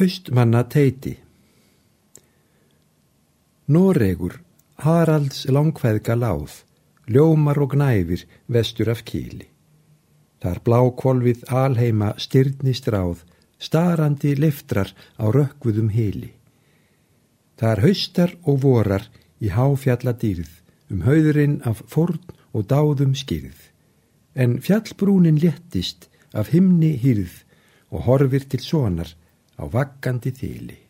Austmanna teiti Noregur, Haralds langfæðga láð, ljómar og gnæfir vestur af kíli. Þar blákvolvið alheima styrni stráð, starandi liftrar á rökkvuðum hili. Þar haustar og vorar í háfjalla dýrð, um hauðurinn af forn og dáðum skýrð. En fjallbrúnin léttist af himni hýrð og horfir til sonar á vaggandi þýli.